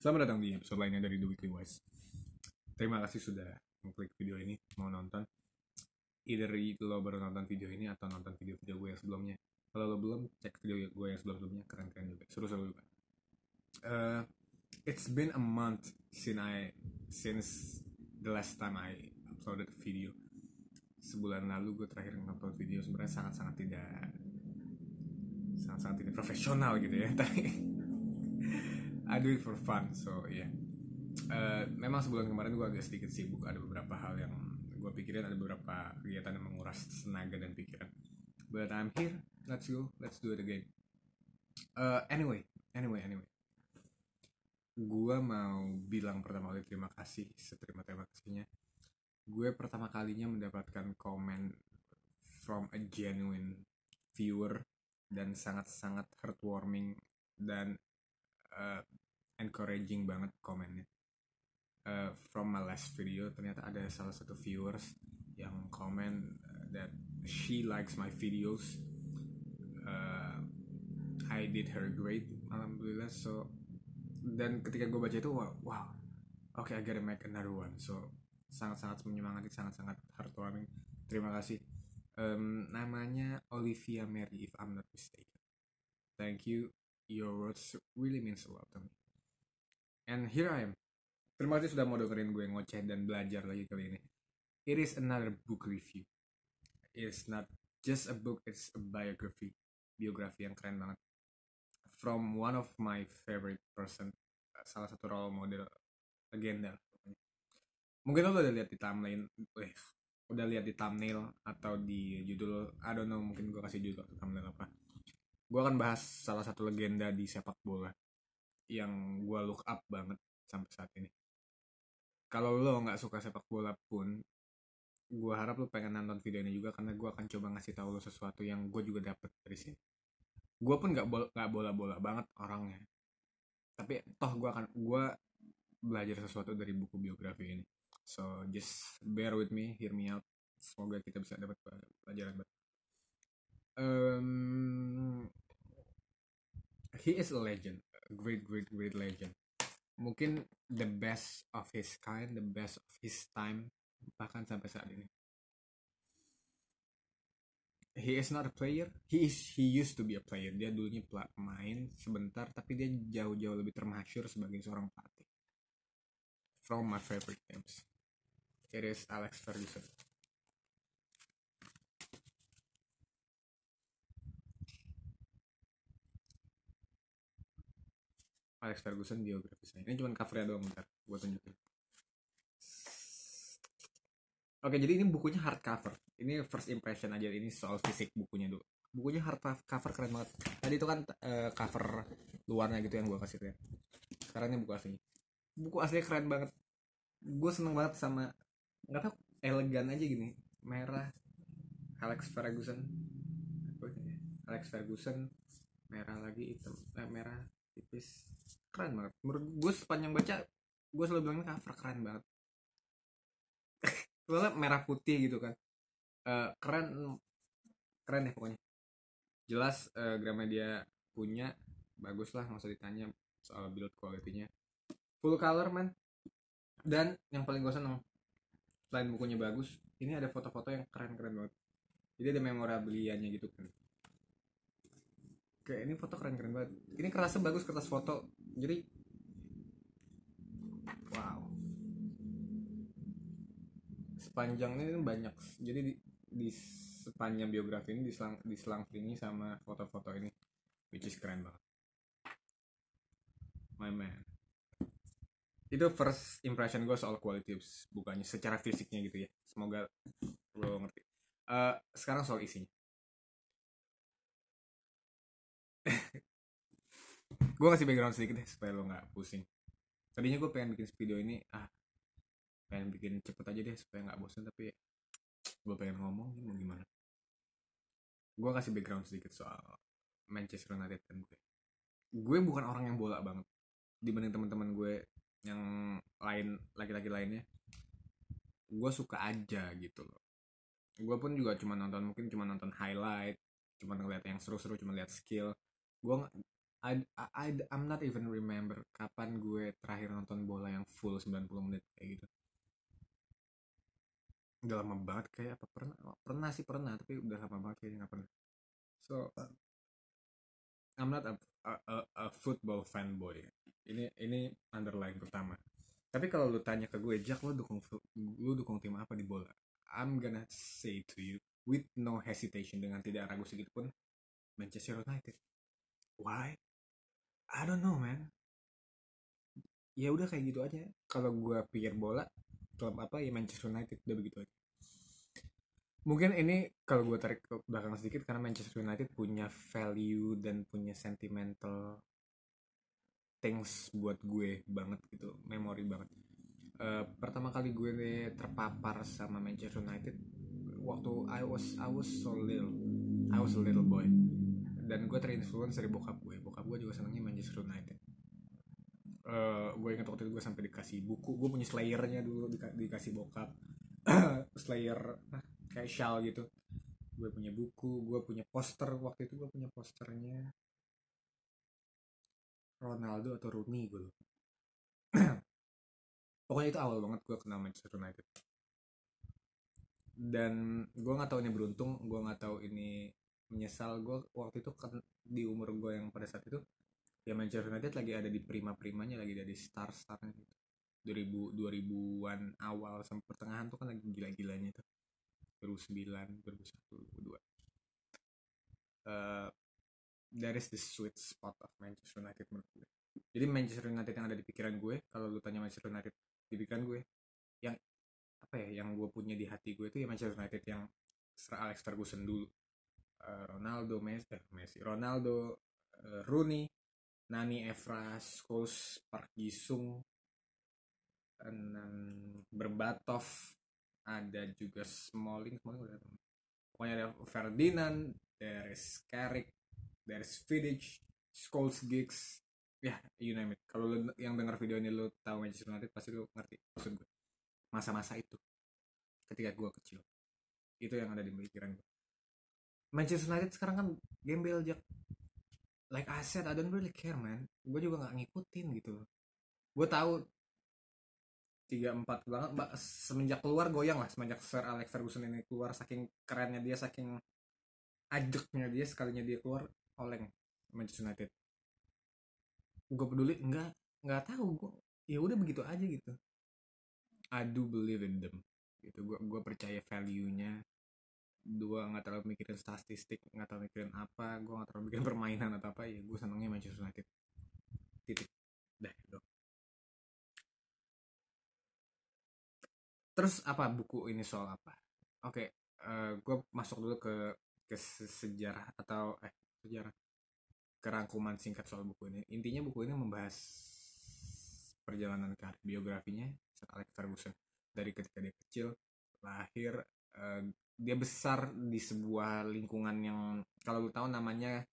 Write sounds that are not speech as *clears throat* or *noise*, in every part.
Selamat datang di episode lainnya dari The Weekly Wise. Terima kasih sudah mengklik video ini, mau nonton. Either lo baru nonton video ini atau nonton video-video gue yang sebelumnya. Kalau lo belum, cek video gue yang sebelum-sebelumnya, keren-keren juga, seru-seru juga. Uh, it's been a month since I since the last time I uploaded video. Sebulan lalu gue terakhir nonton video sebenarnya sangat-sangat tidak sangat-sangat tidak profesional gitu ya, *laughs* tapi I do it for fun so ya yeah. uh, memang sebulan kemarin gue agak sedikit sibuk. Ada beberapa hal yang gue pikirin ada beberapa kegiatan yang menguras tenaga dan pikiran. But I'm here let's go let's do it again. Uh, anyway anyway anyway. Gue mau bilang pertama kali terima kasih seterima terima kasihnya. Gue pertama kalinya mendapatkan komen from a genuine viewer dan sangat-sangat heartwarming dan uh, encouraging banget komennya. Uh, from my last video ternyata ada salah satu viewers yang komen uh, that she likes my videos. Uh, I did her great alhamdulillah. So dan ketika gue baca itu wow, wow oke okay, I gotta make another one. So sangat-sangat menyemangati sangat-sangat heartwarming. Terima kasih. Um, namanya Olivia Mary if I'm not mistaken. Thank you. Your words really means a lot to me And here I am. Terima kasih sudah mau dengerin gue ngoceh dan belajar lagi kali ini. It is another book review. It's not just a book, it's a biography. Biografi yang keren banget. From one of my favorite person. Salah satu role model legenda. Mungkin lo udah lihat di thumbnail, eh, udah lihat di thumbnail atau di judul, I don't know, mungkin gue kasih judul thumbnail apa. Gue akan bahas salah satu legenda di sepak bola yang gue look up banget sampai saat ini. Kalau lo nggak suka sepak bola pun gue harap lo pengen nonton video ini juga karena gue akan coba ngasih tahu lo sesuatu yang gue juga dapet dari sini. Gue pun nggak bol nggak bola bola banget orangnya. Tapi toh gue akan gue belajar sesuatu dari buku biografi ini. So just bear with me hear me out. Semoga kita bisa dapat pelajaran um, he is a legend great great great legend. Mungkin the best of his kind the best of his time bahkan sampai saat ini. He is not a player. He is he used to be a player. Dia dulunya pemain sebentar tapi dia jauh-jauh lebih termasyur sebagai seorang pelatih. From my favorite games. It is Alex Ferguson Alex Ferguson biografi saya. Ini cuma covernya doang bentar, gue tunjukin. Oke, jadi ini bukunya hardcover. Ini first impression aja. Ini soal fisik bukunya dulu. Bukunya hardcover keren banget. Tadi itu kan uh, cover luarnya gitu yang gue kasih lihat. Sekarang ini buku aslinya. Buku aslinya keren banget. Gue seneng banget sama nggak tau elegan aja gini. Merah. Alex Ferguson. Alex Ferguson. Merah lagi hitam. Eh, merah tipis. Keren banget. Menurut gue sepanjang baca gue selalu bilangnya cover keren banget. Soalnya merah putih gitu kan. Uh, keren keren deh pokoknya. Jelas uh, Gramedia punya bagus lah nggak usah ditanya soal build quality-nya. Full color man dan yang paling gue seneng selain bukunya bagus ini ada foto-foto yang keren-keren banget. Jadi ada memorabilianya gitu kan kayak ini foto keren keren banget. Ini kerasnya bagus kertas foto. Jadi wow. Sepanjang ini banyak. Jadi di, di sepanjang biografi ini diselang diselang ini sama foto-foto ini which is keren banget. My man. Itu first impression gue soal quality bukannya secara fisiknya gitu ya. Semoga lo ngerti. Uh, sekarang soal isinya *laughs* gue kasih background sedikit deh supaya lo nggak pusing. Tadinya gue pengen bikin video ini ah pengen bikin cepet aja deh supaya nggak bosan tapi gue pengen ngomong mau gimana? Gue kasih background sedikit soal Manchester United dan gue gue bukan orang yang bola banget. Dibanding teman-teman gue yang lain laki-laki lainnya gue suka aja gitu loh. Gue pun juga cuma nonton mungkin cuma nonton highlight cuma ngeliat yang seru-seru cuma lihat skill gue I, I I'm not even remember kapan gue terakhir nonton bola yang full 90 menit kayak gitu. Udah lama banget kayak apa pernah pernah sih pernah tapi udah lama banget kayaknya nggak pernah. So I'm not a, a, a, a football fanboy. Ini ini underline pertama. Tapi kalau lu tanya ke gue Jack lu dukung lu dukung tim apa di bola? I'm gonna say to you with no hesitation dengan tidak ragu sedikit pun Manchester United why? I don't know man. Ya udah kayak gitu aja. Kalau gue pikir bola klub apa? Ya Manchester United udah begitu aja. Mungkin ini kalau gue tarik ke belakang sedikit karena Manchester United punya value dan punya sentimental things buat gue banget gitu memori banget. Uh, pertama kali gue nih terpapar sama Manchester United waktu I was I was so little. I was a little boy dan gue terinfluence dari bokap gue. Bokap gue juga senangnya Manchester United. Uh, gue ingat waktu itu gue sampai dikasih buku. Gue punya slayernya dulu di, dikasih bokap. *clears throat* Slayer nah, kayak shawl gitu. Gue punya buku gue punya poster. Waktu itu gue punya posternya Ronaldo atau Rooney gue lupa. *clears throat* Pokoknya itu awal banget gue kenal Manchester United. Dan gue nggak tahu ini beruntung gue nggak tahu ini menyesal gue waktu itu kan di umur gue yang pada saat itu ya Manchester United lagi ada di prima-primanya lagi dari star-starnya gitu. 2000 2000-an awal sampai pertengahan tuh kan lagi gila-gilanya tuh. 2009 2001 2002 uh, that is the sweet spot of Manchester United menurut gue jadi Manchester United yang ada di pikiran gue kalau lu tanya Manchester United di pikiran gue yang apa ya yang gue punya di hati gue itu ya Manchester United yang Sir Alex Ferguson dulu uh, Ronaldo Messi, eh, Messi Ronaldo uh, Rooney Nani Evra Scholes Park Jisung dan Berbatov ada juga Smalling Smalling udah pokoknya ada Ferdinand is Carrick is Vidic Scholes Giggs ya yeah, you name it. Kalau yang dengar video ini lu tahu Manchester United pasti lu ngerti maksud gue masa-masa itu ketika gue kecil. Itu yang ada di pikiran gue Manchester United sekarang kan gembel jak like I said I don't really care man. Gue juga nggak ngikutin gitu gue tahu tiga empat banget mbak semenjak keluar goyang lah semenjak Sir Alex Ferguson ini keluar saking kerennya dia saking ajeknya dia sekalinya dia keluar oleng Manchester United. Gue peduli enggak nggak tahu gue ya udah begitu aja gitu. I do believe in them. Gitu gue gue percaya value nya dua nggak terlalu mikirin statistik nggak terlalu mikirin apa gue nggak terlalu mikirin permainan atau apa ya gue senangnya Manchester United. Titik. Dah dong terus apa buku ini soal apa? Oke okay, uh, gue masuk dulu ke ke sejarah atau eh sejarah. Kerangkuman singkat soal buku ini. Intinya buku ini membahas perjalanan karir biografinya Sir Alex Ferguson. Dari ketika dia kecil lahir uh, dia besar di sebuah lingkungan yang kalau lu tahu namanya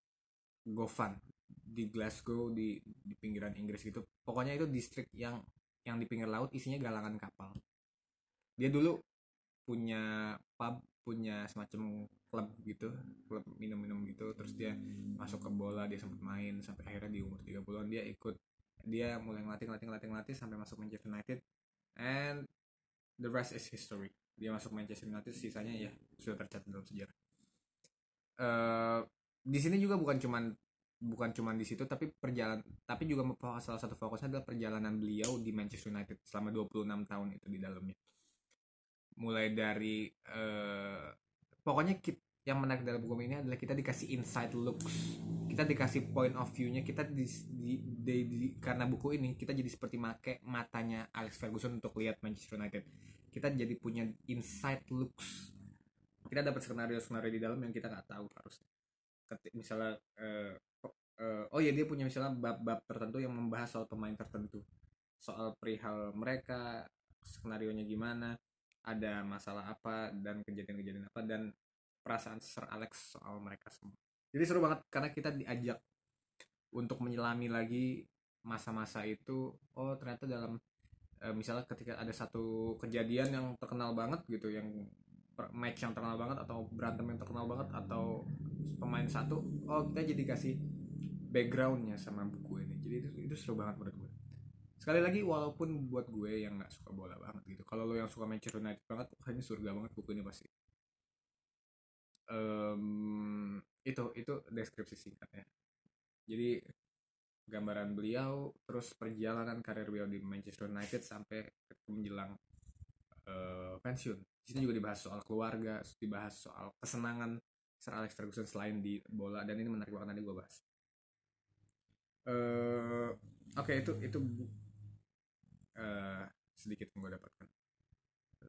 Govan di Glasgow di di pinggiran Inggris gitu. Pokoknya itu distrik yang yang di pinggir laut isinya galangan kapal. Dia dulu punya pub punya semacam klub gitu klub minum-minum gitu. Terus dia masuk ke bola dia sempat main sampai akhirnya di umur 30-an dia ikut. Dia mulai ngelatih ngelatih ngelatih ngelatih sampai masuk Manchester United. And the rest is history dia masuk Manchester United sisanya ya sudah tercatat dalam sejarah. Uh, di sini juga bukan cuman bukan cuman di situ tapi perjalanan tapi juga salah satu fokusnya adalah perjalanan beliau di Manchester United selama 26 tahun itu di dalamnya. Mulai dari uh, pokoknya kita, yang menarik dalam buku ini adalah kita dikasih inside looks. Kita dikasih point of view-nya kita di, di, di, di karena buku ini kita jadi seperti make matanya Alex Ferguson untuk lihat Manchester United kita jadi punya inside looks. Kita dapat skenario skenario di dalam yang kita nggak tahu harus ketik misalnya uh, uh, oh ya dia punya misalnya bab-bab tertentu yang membahas soal pemain tertentu. Soal perihal mereka skenario nya gimana ada masalah apa dan kejadian-kejadian apa dan perasaan Sir Alex soal mereka semua. Jadi seru banget karena kita diajak untuk menyelami lagi masa-masa itu oh ternyata dalam e, misalnya ketika ada satu kejadian yang terkenal banget gitu yang match yang terkenal banget atau berantem yang terkenal banget atau pemain satu oh kita jadi kasih backgroundnya sama buku ini jadi itu, itu seru banget menurut gue. Sekali lagi walaupun buat gue yang nggak suka bola banget gitu kalau lo yang suka Manchester United banget ini surga banget buku ini pasti. Um, itu itu deskripsi singkatnya. Jadi gambaran beliau terus perjalanan karir beliau di Manchester United sampai menjelang uh, pensiun. Di sini juga dibahas soal keluarga dibahas soal kesenangan Sir Alex Ferguson selain di bola dan ini menarik banget nanti gue bahas. Uh, oke okay, itu itu uh, sedikit yang gue dapatkan.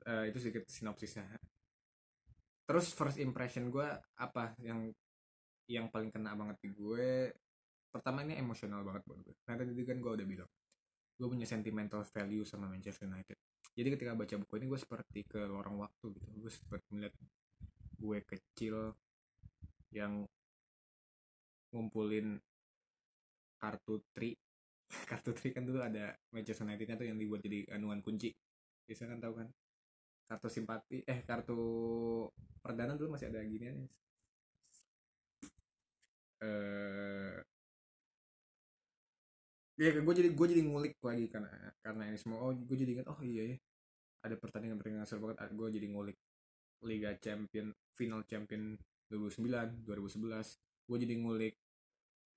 Uh, itu sedikit sinopsisnya. Terus first impression gue apa yang yang paling kena banget di gue pertama ini emosional banget buat gue. Karena tadi kan gue udah bilang gue punya sentimental value sama Manchester United. Jadi ketika baca buku ini gue seperti ke lorong waktu gitu. Gue seperti melihat gue kecil yang ngumpulin kartu tri. *laughs* Kartu tri kan dulu ada Manchester Unitednya tuh yang dibuat jadi anuan kunci. Bisa kan tahu kan? Kartu simpati eh kartu perdana dulu masih ada gini aja eh ya gue jadi gue jadi ngulik lagi karena karena ini semua. Oh gue jadi ingat oh iya ya ada pertandingan pertandingan seru banget gue jadi ngulik Liga Champion final Champion 2009 2011 gue jadi ngulik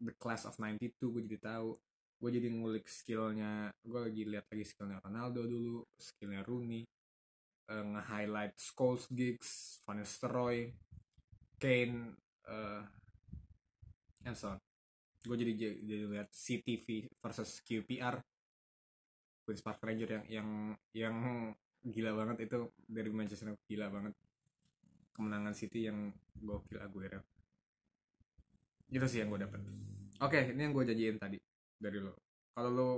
The Class of 92 gue jadi tahu. Gue jadi ngulik skillnya gue lagi lihat lagi skillnya Ronaldo dulu skillnya Rooney uh, nge-highlight Scholes gigs, Van Nistelrooy, Kane, uh, and so on. Gue jadi jadi lihat CTV versus QPR, Queens Park Ranger yang yang yang gila banget itu dari Manchester gila banget. Kemenangan City yang gokil Aguero. Itu sih yang gue dapet. Oke okay, ini yang gue janjiin tadi dari lo. Kalau lo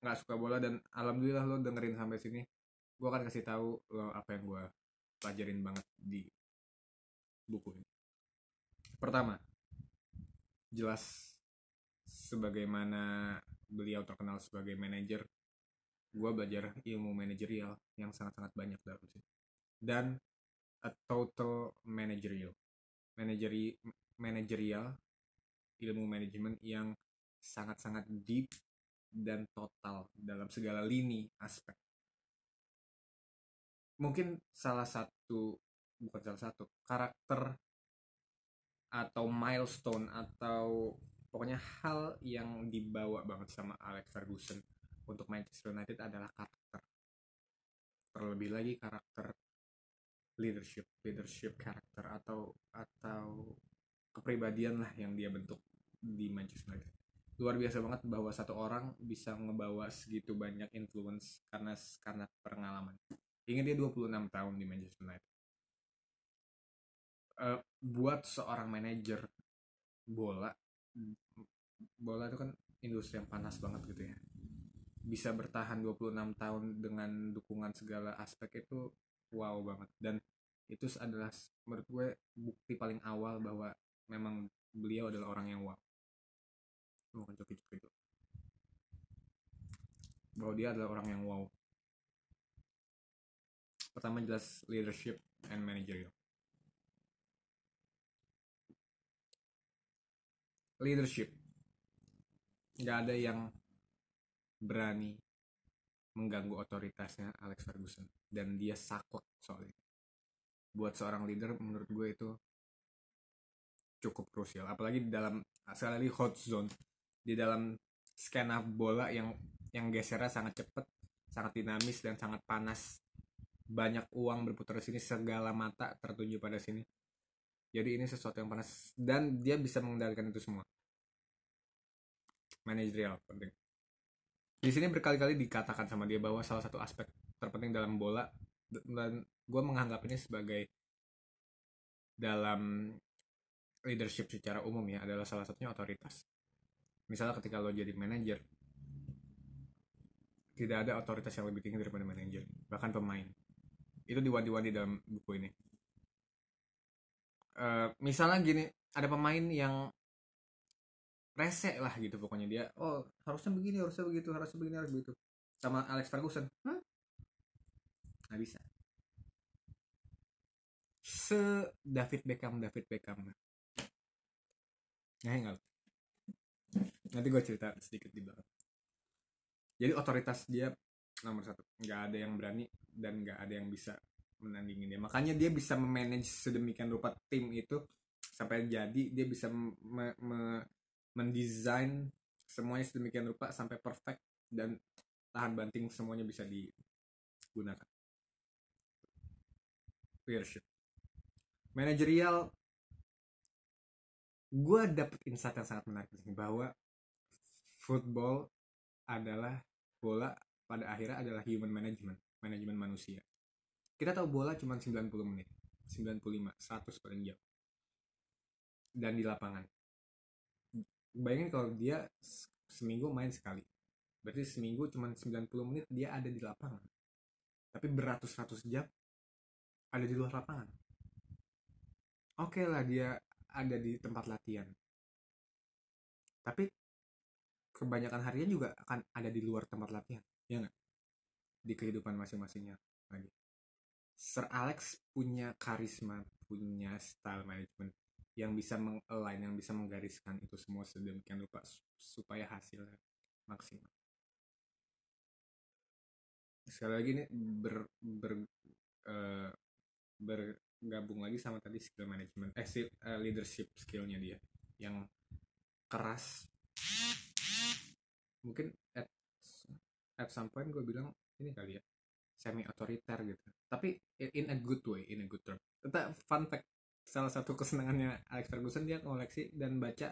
nggak suka bola dan alhamdulillah lo dengerin sampai sini gue akan kasih tahu lo apa yang gue pelajarin banget di buku ini. Pertama jelas sebagaimana beliau terkenal sebagai manajer gue belajar ilmu manajerial yang sangat-sangat banyak dalam sini dan a total managerial manajeri manajerial ilmu manajemen yang sangat-sangat deep dan total dalam segala lini aspek. Mungkin salah satu bukan salah satu karakter atau milestone atau pokoknya hal yang dibawa banget sama Alex Ferguson untuk Manchester United adalah karakter. Terlebih lagi karakter leadership leadership karakter atau atau kepribadian lah yang dia bentuk di Manchester United. Luar biasa banget bahwa satu orang bisa ngebawa segitu banyak influence karena karena pengalaman. Ingat dia 26 tahun di Manchester United. Uh, buat seorang manajer bola, bola itu kan industri yang panas banget gitu ya. Bisa bertahan 26 tahun dengan dukungan segala aspek itu wow banget. Dan itu adalah menurut gue bukti paling awal bahwa memang beliau adalah orang yang wow. Bukan coki-coki itu. Bahwa dia adalah orang yang wow pertama jelas leadership and managerial leadership. Nggak ada yang berani mengganggu otoritasnya Alex Ferguson. Dan dia saklek soalnya. Buat seorang leader menurut gue itu cukup krusial. Apalagi di dalam sekali lagi hot zone. Di dalam skena bola yang yang gesernya sangat cepat sangat dinamis dan sangat panas. Banyak uang berputar di sini segala mata tertuju pada sini. Jadi ini sesuatu yang panas. Dan dia bisa mengendalikan itu semua manajerial penting. Di sini berkali-kali dikatakan sama dia bahwa salah satu aspek terpenting dalam bola dan gue menganggap ini sebagai dalam leadership secara umum ya adalah salah satunya otoritas. Misalnya ketika lo jadi manajer tidak ada otoritas yang lebih tinggi daripada manajer bahkan pemain. Itu diwanti-wanti dalam buku ini. Uh, misalnya gini ada pemain yang rese lah gitu pokoknya. Dia oh harusnya begini harusnya begitu harusnya begini harus begitu. Sama Alex Ferguson. Hmm? nggak bisa. Se David Beckham David Beckham. Nah nggak nanti gue cerita sedikit di belakang jadi otoritas dia nomor satu. Nggak ada yang berani dan nggak ada yang bisa menandingin dia. Makanya dia bisa memanage sedemikian rupa tim itu sampai jadi dia bisa me, me, mendesain semuanya sedemikian rupa sampai perfect dan tahan banting semuanya bisa digunakan. Leadership. Manajerial gue dapet insight yang sangat menarik di sini bahwa football adalah bola pada akhirnya adalah human management manajemen manusia. Kita tahu bola cuma 90 menit 95 100 paling jauh. Dan di lapangan bayangin kalau dia seminggu main sekali. Berarti seminggu cuma 90 menit dia ada di lapangan. Tapi beratus-ratus jam ada di luar lapangan. Oke okay lah dia ada di tempat latihan. Tapi kebanyakan harinya juga akan ada di luar tempat latihan ya nggak? Di kehidupan masing-masingnya lagi. Sir Alex punya karisma punya style management yang bisa mengalign yang bisa menggariskan itu semua sedemikian rupa supaya hasilnya maksimal. Sekali lagi ini ber, ber uh, bergabung lagi sama tadi skill management eh uh, leadership skillnya dia yang keras. Mungkin at at some point gue bilang ini kali ya semi otoriter gitu. Tapi in a good way in a good term. Tetap fun fact salah satu kesenangannya Alex Ferguson dia koleksi dan baca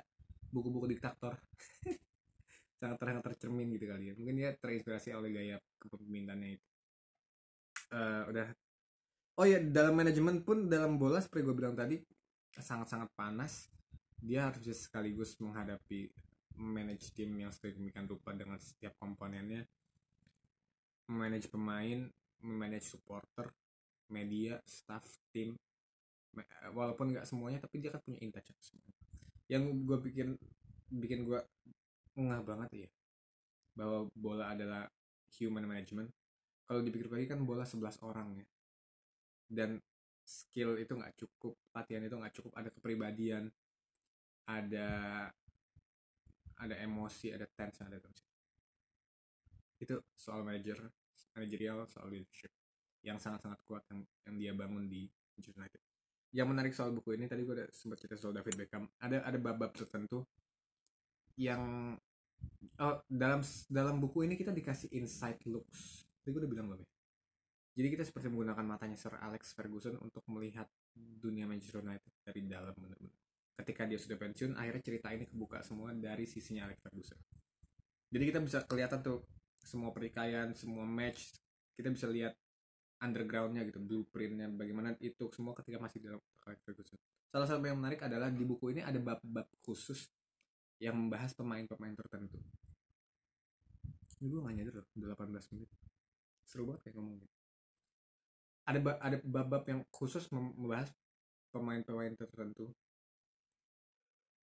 buku-buku diktator. *laughs* Sangat terang tercermin gitu kali ya. Mungkin dia terinspirasi oleh gaya kepemimpinannya itu. Uh, udah. Oh ya dalam manajemen pun dalam bola seperti gue bilang tadi sangat-sangat panas. Dia harus sekaligus menghadapi manage tim yang sedemikian rupa dengan setiap komponennya. Manage pemain manage supporter media staff tim walaupun nggak semuanya tapi dia kan punya intouch yang gue bikin bikin gue ngeh banget ya bahwa bola adalah human management. Kalau dipikir lagi kan bola 11 orang ya. Dan skill itu nggak cukup latihan itu nggak cukup ada kepribadian ada ada emosi ada tense ada tense. Itu soal manager manajerial soal leadership yang sangat-sangat kuat yang, yang dia bangun di Manchester United yang menarik soal buku ini tadi gue udah sempat cerita soal David Beckham. Ada ada bab-bab tertentu yang oh, dalam dalam buku ini kita dikasih inside looks. Tadi gue udah bilang belum ya? Jadi kita seperti menggunakan matanya Sir Alex Ferguson untuk melihat dunia Manchester United dari dalam benar-benar. Ketika dia sudah pensiun akhirnya cerita ini kebuka semua dari sisinya Alex Ferguson. Jadi kita bisa kelihatan tuh semua pertikaian semua match. Kita bisa lihat undergroundnya gitu blueprintnya bagaimana itu semua ketika masih dalam Alex Ferguson salah satu yang menarik adalah di buku ini ada bab-bab khusus yang membahas pemain-pemain tertentu. Ini gue gak nyadar udah 18 menit. Seru banget kayak ngomongin ada ada bab-bab yang khusus membahas pemain-pemain tertentu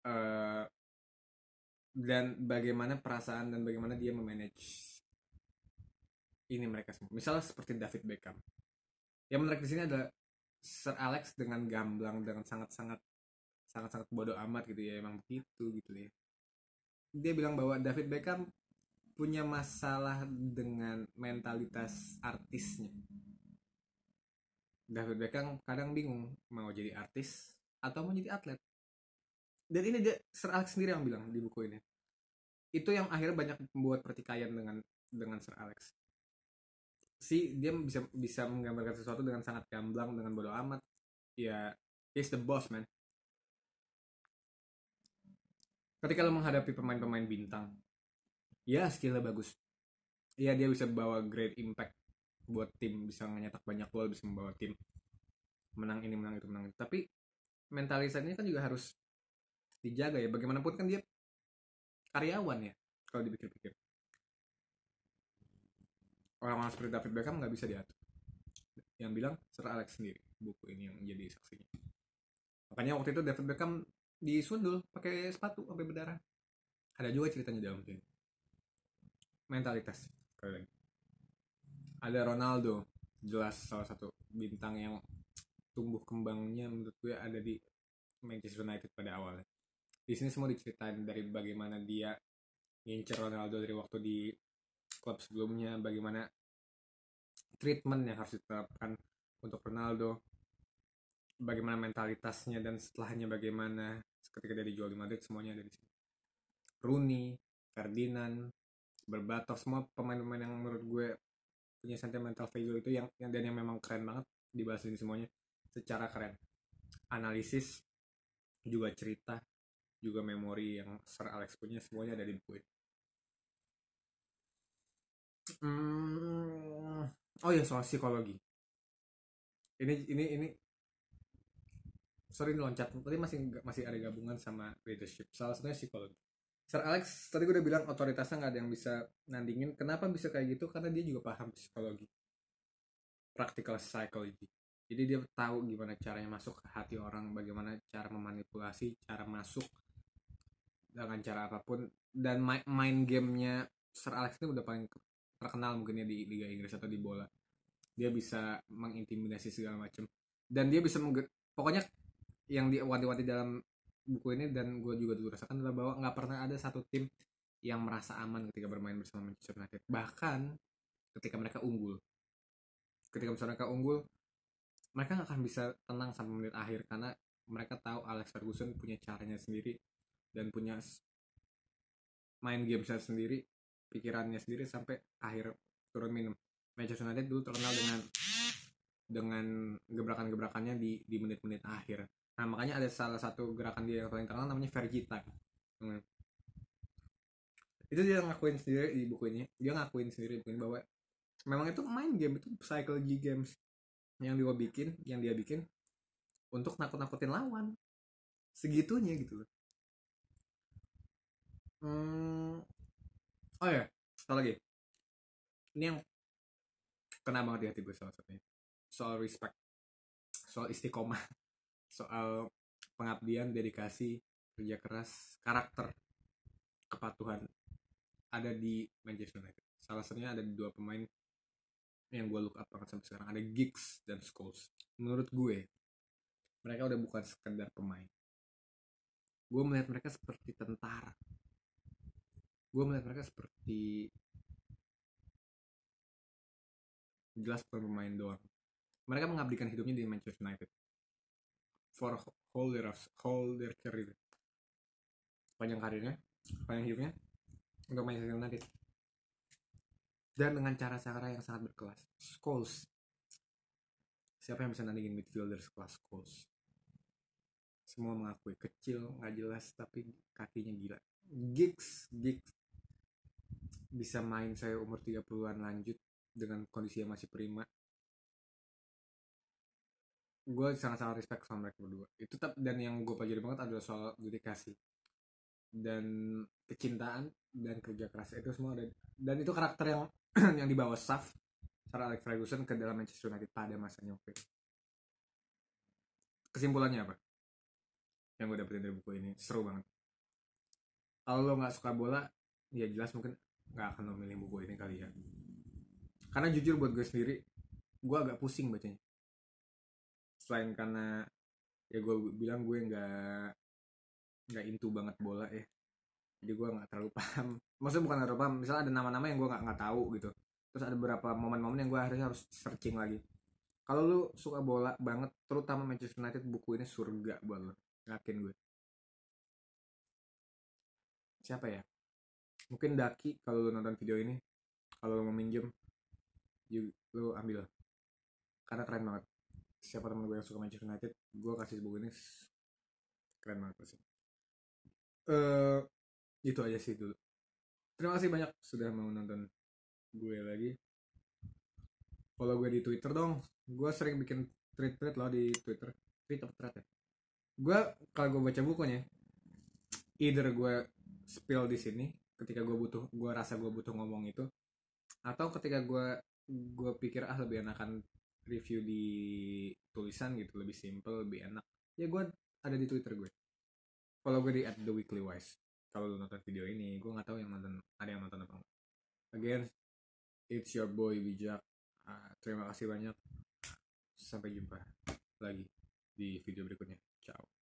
uh, dan bagaimana perasaan dan bagaimana dia memanage ini mereka semua. Misalnya seperti David Beckham. Yang menarik di sini adalah Sir Alex dengan gamblang dengan sangat-sangat sangat-sangat bodoh amat gitu ya emang begitu gitu ya. Dia bilang bahwa David Beckham punya masalah dengan mentalitas artisnya. David Beckham kadang bingung mau jadi artis atau mau jadi atlet dan ini dia Sir Alex sendiri yang bilang di buku ini itu yang akhirnya banyak membuat pertikaian dengan dengan Sir Alex si dia bisa bisa menggambarkan sesuatu dengan sangat gamblang dengan bodoh amat. Ya he's the boss man. Ketika lo menghadapi pemain-pemain bintang ya skillnya bagus. Ya dia bisa bawa great impact buat tim bisa nyetak banyak gol bisa membawa tim menang ini menang itu menang itu. Tapi mentalitasnya kan juga harus dijaga ya. Bagaimanapun kan dia karyawan ya kalau dipikir-pikir orang-orang seperti David Beckham nggak bisa diatur. Yang bilang Sir Alex sendiri buku ini yang menjadi saksinya. Makanya waktu itu David Beckham disundul pakai sepatu sampai berdarah. Ada juga ceritanya dalam sini mentalitas sekali lagi. Ada Ronaldo jelas salah satu bintang yang tumbuh kembangnya menurut gue ada di Manchester United pada awalnya. Di sini semua diceritain dari bagaimana dia ngincer Ronaldo dari waktu di klub sebelumnya bagaimana treatment yang harus diterapkan untuk Ronaldo bagaimana mentalitasnya dan setelahnya bagaimana ketika dia dijual di Madrid semuanya ada di sini Rooney Ferdinand Berbatov semua pemain-pemain yang menurut gue punya sentimental value itu yang, yang dan yang memang keren banget dibahas ini semuanya secara keren. Analisis juga cerita juga memori yang Sir Alex punya semuanya ada di buku ini hmm, oh ya soal psikologi. Ini ini ini. Sorry loncat. Tadi masih masih ada gabungan sama leadership. Salah satunya psikologi. Sir Alex tadi gue udah bilang otoritasnya nggak ada yang bisa nandingin. Kenapa bisa kayak gitu? Karena dia juga paham psikologi. Practical psychology. Jadi dia tahu gimana caranya masuk ke hati orang bagaimana cara memanipulasi cara masuk dengan cara apa pun. Dan main, main gamenya Sir Alex ini udah paling terkenal mungkin ya di Liga Inggris atau di bola. Dia bisa mengintimidasi segala macam. Dan dia bisa pokoknya yang diwanti-wanti dalam buku ini dan gue juga dulu rasakan adalah bahwa nggak pernah ada satu tim yang merasa aman ketika bermain bersama Manchester United. Bahkan ketika mereka unggul. Ketika mereka unggul mereka nggak akan bisa tenang sampai menit akhir karena mereka tahu Alex Ferguson punya caranya sendiri dan punya main game saya sendiri pikirannya sendiri sampai akhir turun minum. Manchester United dulu terkenal dengan dengan gebrakan-gebrakannya di di menit-menit akhir. Nah makanya ada salah satu gerakan dia yang paling terkenal namanya Fergie time hmm. itu dia ngakuin sendiri di buku ini dia ngakuin sendiri buku bahwa memang itu main game itu psychology games yang dia bikin yang dia bikin untuk nakut-nakutin lawan. Segitunya gitu hmm. Oh ya satu lagi. Ini yang kena banget di hati gue salah satunya. Soal respect. Soal istiqomah. *laughs* Soal pengabdian dedikasi kerja keras karakter kepatuhan. Ada di Manchester United. Salah satunya ada di dua pemain yang gue look up banget sampai sekarang. Ada Giggs dan Scholes. Menurut gue mereka udah bukan sekedar pemain. Gue melihat mereka seperti tentara gue melihat mereka seperti jelas pemain doang. Mereka mengabdikan hidupnya di Manchester United. For whole their whole their career. Panjang karirnya panjang hidupnya untuk Manchester United. Dan dengan cara-cara yang sangat berkelas. Scholes. Siapa yang bisa nandingin midfielder sekelas Scholes? Semua mengakui kecil nggak jelas tapi kakinya gila. Gigs gigs bisa main saya umur 30-an lanjut dengan kondisi yang masih prima. Gue sangat-sangat respect sama mereka berdua. Itu tetap dan yang gue pelajari banget adalah soal dedikasi dan kecintaan dan kerja keras. Itu semua ada dan itu karakter yang *clears throat* yang dibawa Saf Sir Alex Ferguson ke dalam Manchester United pada masanya itu. Kesimpulannya apa? Yang gue dapetin dari buku ini seru banget. Kalau lo nggak suka bola ya jelas mungkin nggak akan memilih buku ini kali ya. Karena jujur buat gue sendiri gue agak pusing bacanya. Selain karena ya gue bilang gue nggak nggak into banget bola ya. Jadi gue nggak terlalu *laughs* paham. Maksudnya bukan terlalu paham misalnya ada nama-nama yang gue nggak nggak tahu gitu. Terus ada beberapa momen-momen yang gue harusnya harus searching lagi. Kalau lu suka bola banget terutama Manchester United buku ini surga buat lo. Yakin gue. Siapa ya mungkin Daki kalau lu nonton video ini kalau lu mau minjem lu ambil. Karena keren banget. Siapa teman gue yang suka Manchester United gue kasih buku ini keren banget pasti. Uh, itu aja sih dulu. Terima kasih banyak sudah mau nonton gue lagi. Follow gue di Twitter dong. Gue sering bikin tweet-tweet loh di Twitter. Tweet apa thread ya? Gue kalau gue baca bukunya either gue spill di sini ketika gue butuh gue rasa gue butuh ngomong itu atau ketika gue gue pikir ah lebih enakan review di tulisan gitu lebih simple lebih enak. Ya gue ada di twitter gue kalau gue di at the weekly wise kalau lo nonton video ini gue nggak tahu yang nonton ada yang nonton apa again it's your boy bijak. Uh, terima kasih banyak. Sampai jumpa lagi di video berikutnya. Ciao